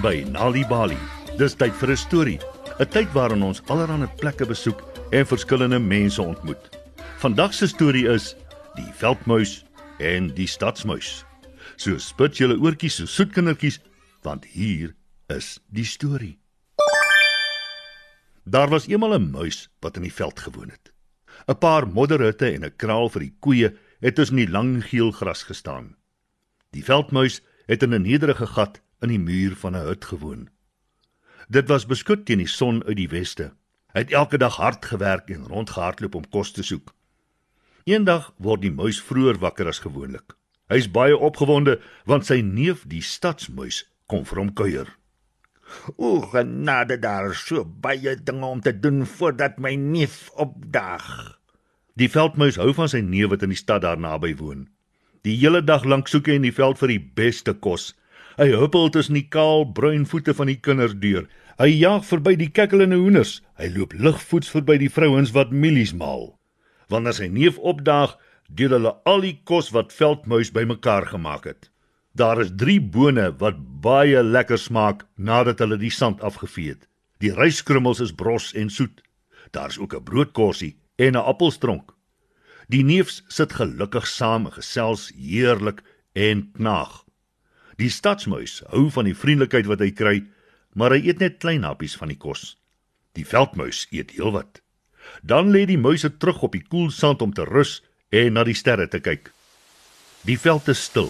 Welkom by Nali Bali. Dis tyd vir 'n storie, 'n tyd waarin ons allerlei plekke besoek en verskillende mense ontmoet. Vandag se storie is Die Veldmuis en die Stadsmuis. So spit julle oortjies so soet kindertjies, want hier is die storie. Daar was eendag 'n muis wat in die veld gewoon het. 'n Paar modderhutte en 'n kraal vir die koeie het tussen die lang geel gras gestaan. Die veldmuis het in 'n nederige gat in die muur van 'n hut gewoon. Dit was beskud teen die son uit die weste. Hy het elke dag hard gewerk en rondgehardloop om kos te soek. Eendag word die muis vroeër wakker as gewoonlik. Hy is baie opgewonde want sy neef, die stadsmuis, kom vir hom kuier. O, genade daar so baie dinge om te doen voordat my neef opdaag. Die veldmuis hou van sy neef wat in die stad daar naby woon. Die hele dag lank soek hy in die veld vir die beste kos. Hy huppel tussen die kaal bruin voete van die kinders deur. Hy jag verby die kekkelende hoenders. Hy loop ligvoets verby die vrouens wat mielies maal. Wanneer sy neef opdaag, deel hulle al die kos wat veldmuis bymekaar gemaak het. Daar is 3 bone wat baie lekker smaak nadat hulle die sand afgevee het. Die ryskrummels is bros en soet. Daar's ook 'n broodkorsie en 'n appelstronk. Die neefs sit gelukkig saam en gesels heerlik en knaag. Die stadsmuis hou van die vriendelikheid wat hy kry, maar hy eet net klein happies van die kos. Die veldmuis eet heelwat. Dan lê die muise terug op die koel sand om te rus en na die sterre te kyk. Die veld is stil,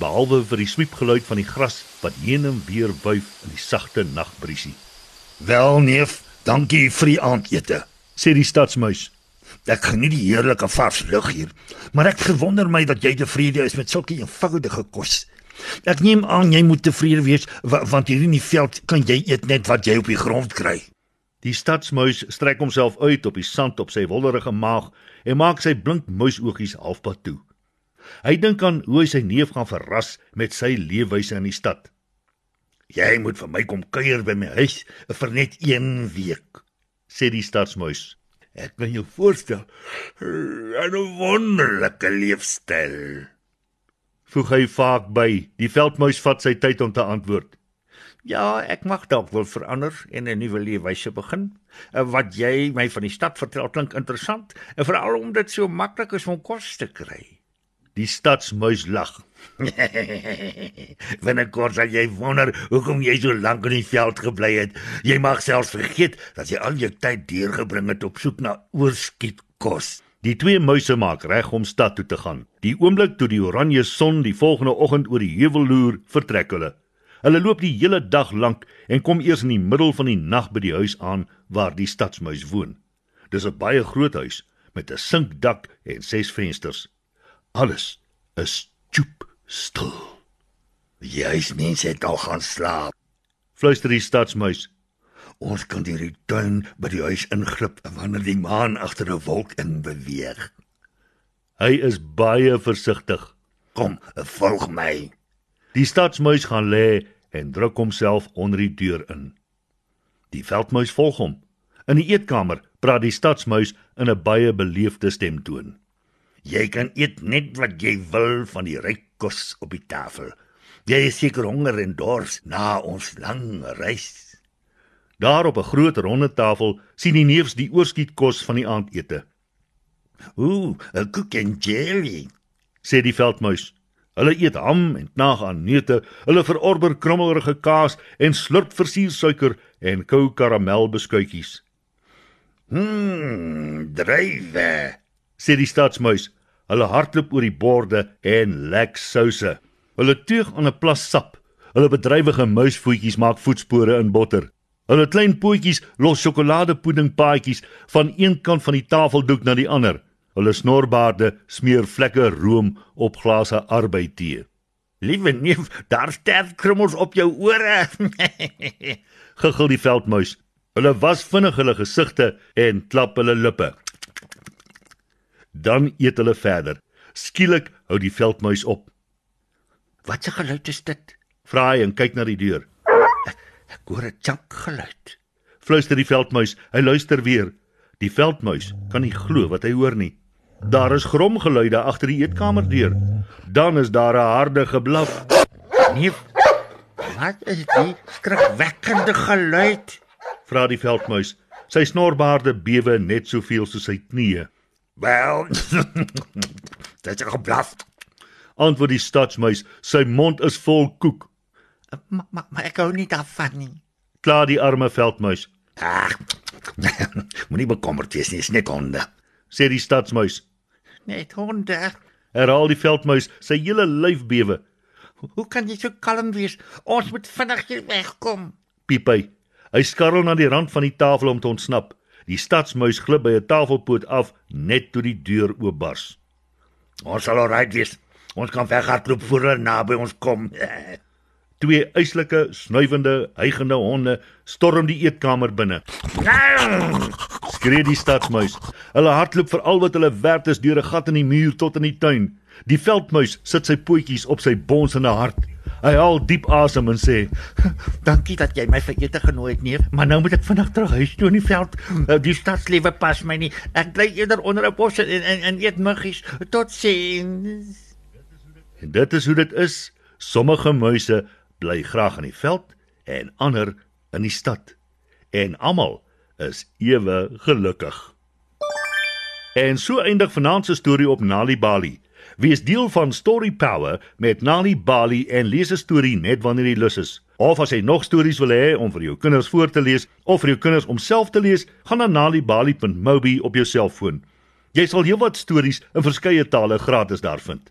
behalwe vir die swiepgeluid van die gras wat heen en weer wuif in die sagte nagbriesie. Wel neef, dankie vir die aandete. Sê die stadsmuis. Ek geniet die heerlike vars lug hier, maar ek gewonder my dat jy tevrede is met sulke eenvoudige kos. Ek neem aan jy moet tevrede wees wa want hier in die veld kan jy eet net wat jy op die grond kry. Die stadsmuis strek homself uit op die sand op sy wollerige maag en maak sy blink muisoogies halfpad toe. Hy dink aan hoe hy sy neef gaan verras met sy leefwyse in die stad. Jy moet vir my kom kuier by my huis vir net 1 week, sê die stadsmuis. Ek kan jou voorstel 'n wonderlike leefstyl. Voeg hy vaak by. Die veldmuis vat sy tyd om te antwoord. Ja, ek mag dalk wil verander en 'n nuwe leefwyse begin. Wat jy my van die stad vertel klink interessant, en veral omdat dit so maklik is om kos te kry. Die stadsmuis lag. Binnekort sal jy wonder hoekom jy so lank in die veld gebly het. Jy mag selfs vergeet dat jy al jou tyd deurgebring het op soek na oorskietkos. Die twee muise maak reg om stad toe te gaan. Die oomblik toe die oranje son die volgende oggend oor die heuwel loer, vertrek hulle. Hulle loop die hele dag lank en kom eers in die middel van die nag by die huis aan waar die stadsmuis woon. Dis 'n baie groot huis met 'n sinkdak en ses vensters. Alles is choop stil. Die huismense het al gaan slaap. Fluister die stadsmuis. Ons kan deur die tuin by die huis inglip wanneer die maan agter 'n wolk in beweeg. Hy is baie versigtig. Kom, volg my. Die stadsmuis gaan lê en druk homself onder die deur in. Die veldmuis volg hom. In die eetkamer praat die stadsmuis in 'n baie beleefde stemtoon. Jy kan eet net wat jy wil van die ryk kos op die tafel. Jy is seker honger en dors na ons lang reis. Daar op 'n groot ronde tafel sien die neefs die oorskietkos van die aandete. Ooh, 'n koek en jelly, sê die veldmuis. Hulle eet ham en knaag aan neute, hulle verorber krummelrige kaas en slurp versiersuiker en kou karamelbeskuitjies. Mmm, drywe, sê die stadsmuis. Hulle hardloop oor die borde en lek souse. Hulle teug aan 'n plas sap. Hulle bedrywige muisvoetjies maak voetspore in botter. Hulle klein pootjies los sjokoladepuddingpaadjies van een kant van die tafeldoek na die ander. Hulle snorbaarde smeer vlekke room op glase arbeidtee. Liewe neef, daar sterf krummels op jou ore. Giggel die veldmuis. Hulle was vinnig hulle gesigte en klap hulle lippe. Dan eet hulle verder. Skielik hou die veldmuis op. Wat 'n geluid is dit? Vra hy en kyk na die deur. Ek, hoor 'n chak geluid. Fluister die veldmuis. Hy luister weer. Die veldmuis kan nie glo wat hy hoor nie. Daar is gromgeluide agter die eetkamerdeur. Dan is daar 'n harde geblaf. Neef, Wat is die skrikwekkende geluid? Vra die veldmuis. Sy snorbaarde bewe net soveel soos sy knieë. Wel, dit is geblaf. Antwoord die stadsmuis. Sy mond is vol koek. Maar ma, ma, ek hou nie daarvan nie. Klaar die arme veldmuis. Ag. Moenie bekommerd wees nie, is net honde. Sê die stadsmuis. Net honde. Herhaal die veldmuis. Sy hele lyf bewe. Hoe kan jy so kalm wees? Ons moet vinnig hier wegkom. Piep hy. Hy skarrel na die rand van die tafel om te ontsnap. Die stadsmuis glip by 'n tafelpoot af net toe die deur oopbars. Ons sal alright wees. Ons kan weghardloop voor hulle naby ons kom. Twee eislike, snuivende, hygende honde storm die eetkamer binne. Skree die stadsmuis. Hulle hardloop vir al wat hulle werd is deur 'n gat in die muur tot in die tuin. Die veldmuis sit sy pootjies op sy bonsende hart. Hy haal diep asem en sê: Dankie dat jy my vir ete genooi het, neef, maar nou moet ek vinnig terug huis toe in die veld. Uh, Die stadslewe pas my nie. Ek bly eerder onder 'n bos en en, en eet muggies. Tot sins. En dit is hoe dit is. Sommige muise bly graag in die veld en ander in die stad. En almal is ewe gelukkig. En so eindig vanaand se storie op Nali Bali. Wees deel van Story Power met Nali Bali en lees 'n storie net wanneer jy lus is. Of as jy nog stories wil hê om vir jou kinders voor te lees of vir jou kinders om self te lees, gaan na nalibali.mobi op jou selfoon. Jy sal heelwat stories in verskeie tale gratis daar vind.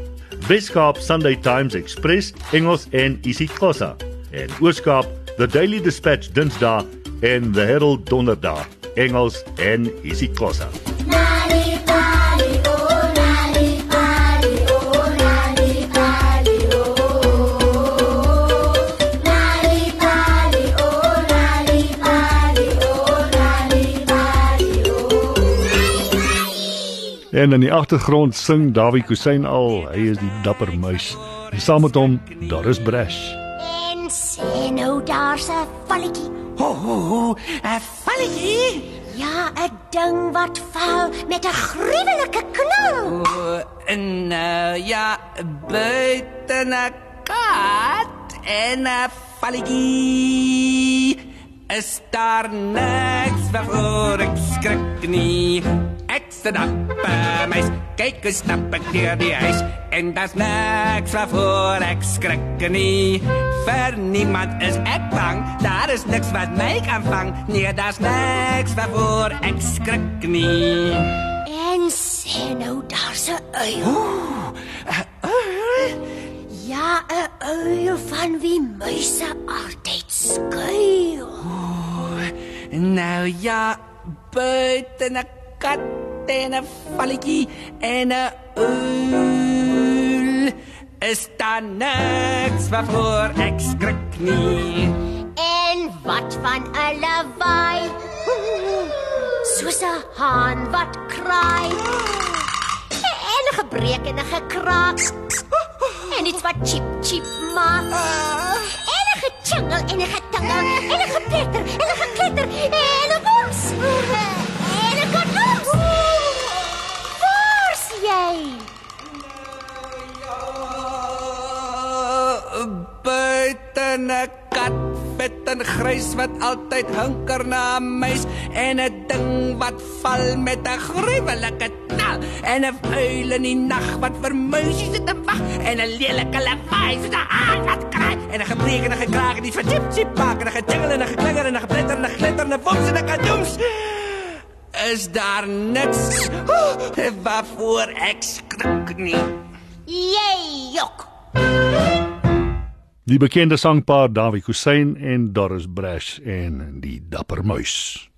Weskaap Sunday Times Express Engels en isiXhosa. En Ooskaap The Daily Dispatch Dinsdae en The Herald Donderdag Engels en isiXhosa. En in die agtergrond sing Dawie Kusyn al, hy is die dapper muis. En saam met hom, daar is Brash. En sien nou daar's 'n valletjie Ho ho ho, 'n valletjie. Ja, 'n ding wat val met 'n gruwelike knal. O, en nou ja, buite 'n kat en 'n valletjie. Is daar niks waarvoor ek skrik nie. Sit op, mens, kyk hoe stap ek deur die huis en daar's niks waarvoor ek skrik nie. Vir niemand is ek bang, daar is niks wat my kan vang. Nee, daar's niks waarvoor ek skrik nie. En sien nou daar's 'n uil. Ja, 'n uil van wie muise altyd skuil. Nou ja, buite 'n kat en 'n valletjie en 'n uil. Is daar niks waarvoor ek skrik nie. En wat van 'n lawaai? Soos 'n haan wat kraai. En gebreek en 'n gekraak. En iets wat chip chip maak. En 'n gechingel en 'n getingel en 'n gepeter en 'n gekletter en 'n boms. Jy? Buite 'n kat vet en grys wat altyd hunker na 'n muis. En 'n ding wat val met 'n gruwelike knal en 'n uil in die nag wat vir muisies sit en wag en 'n lelike lawaai soos 'n haan wat kraai en 'n gebreek en 'n gekraak en iets van chip maak en 'n gejingle en 'n geklinger en 'n gepletter en 'n glitter en 'n woms en 'n kadoes is daar niks oh, waarvoor ek skrik nie Jy jok. Die bekende sangpaar Dawie Kusyn en Doris Brash en die dapper muis.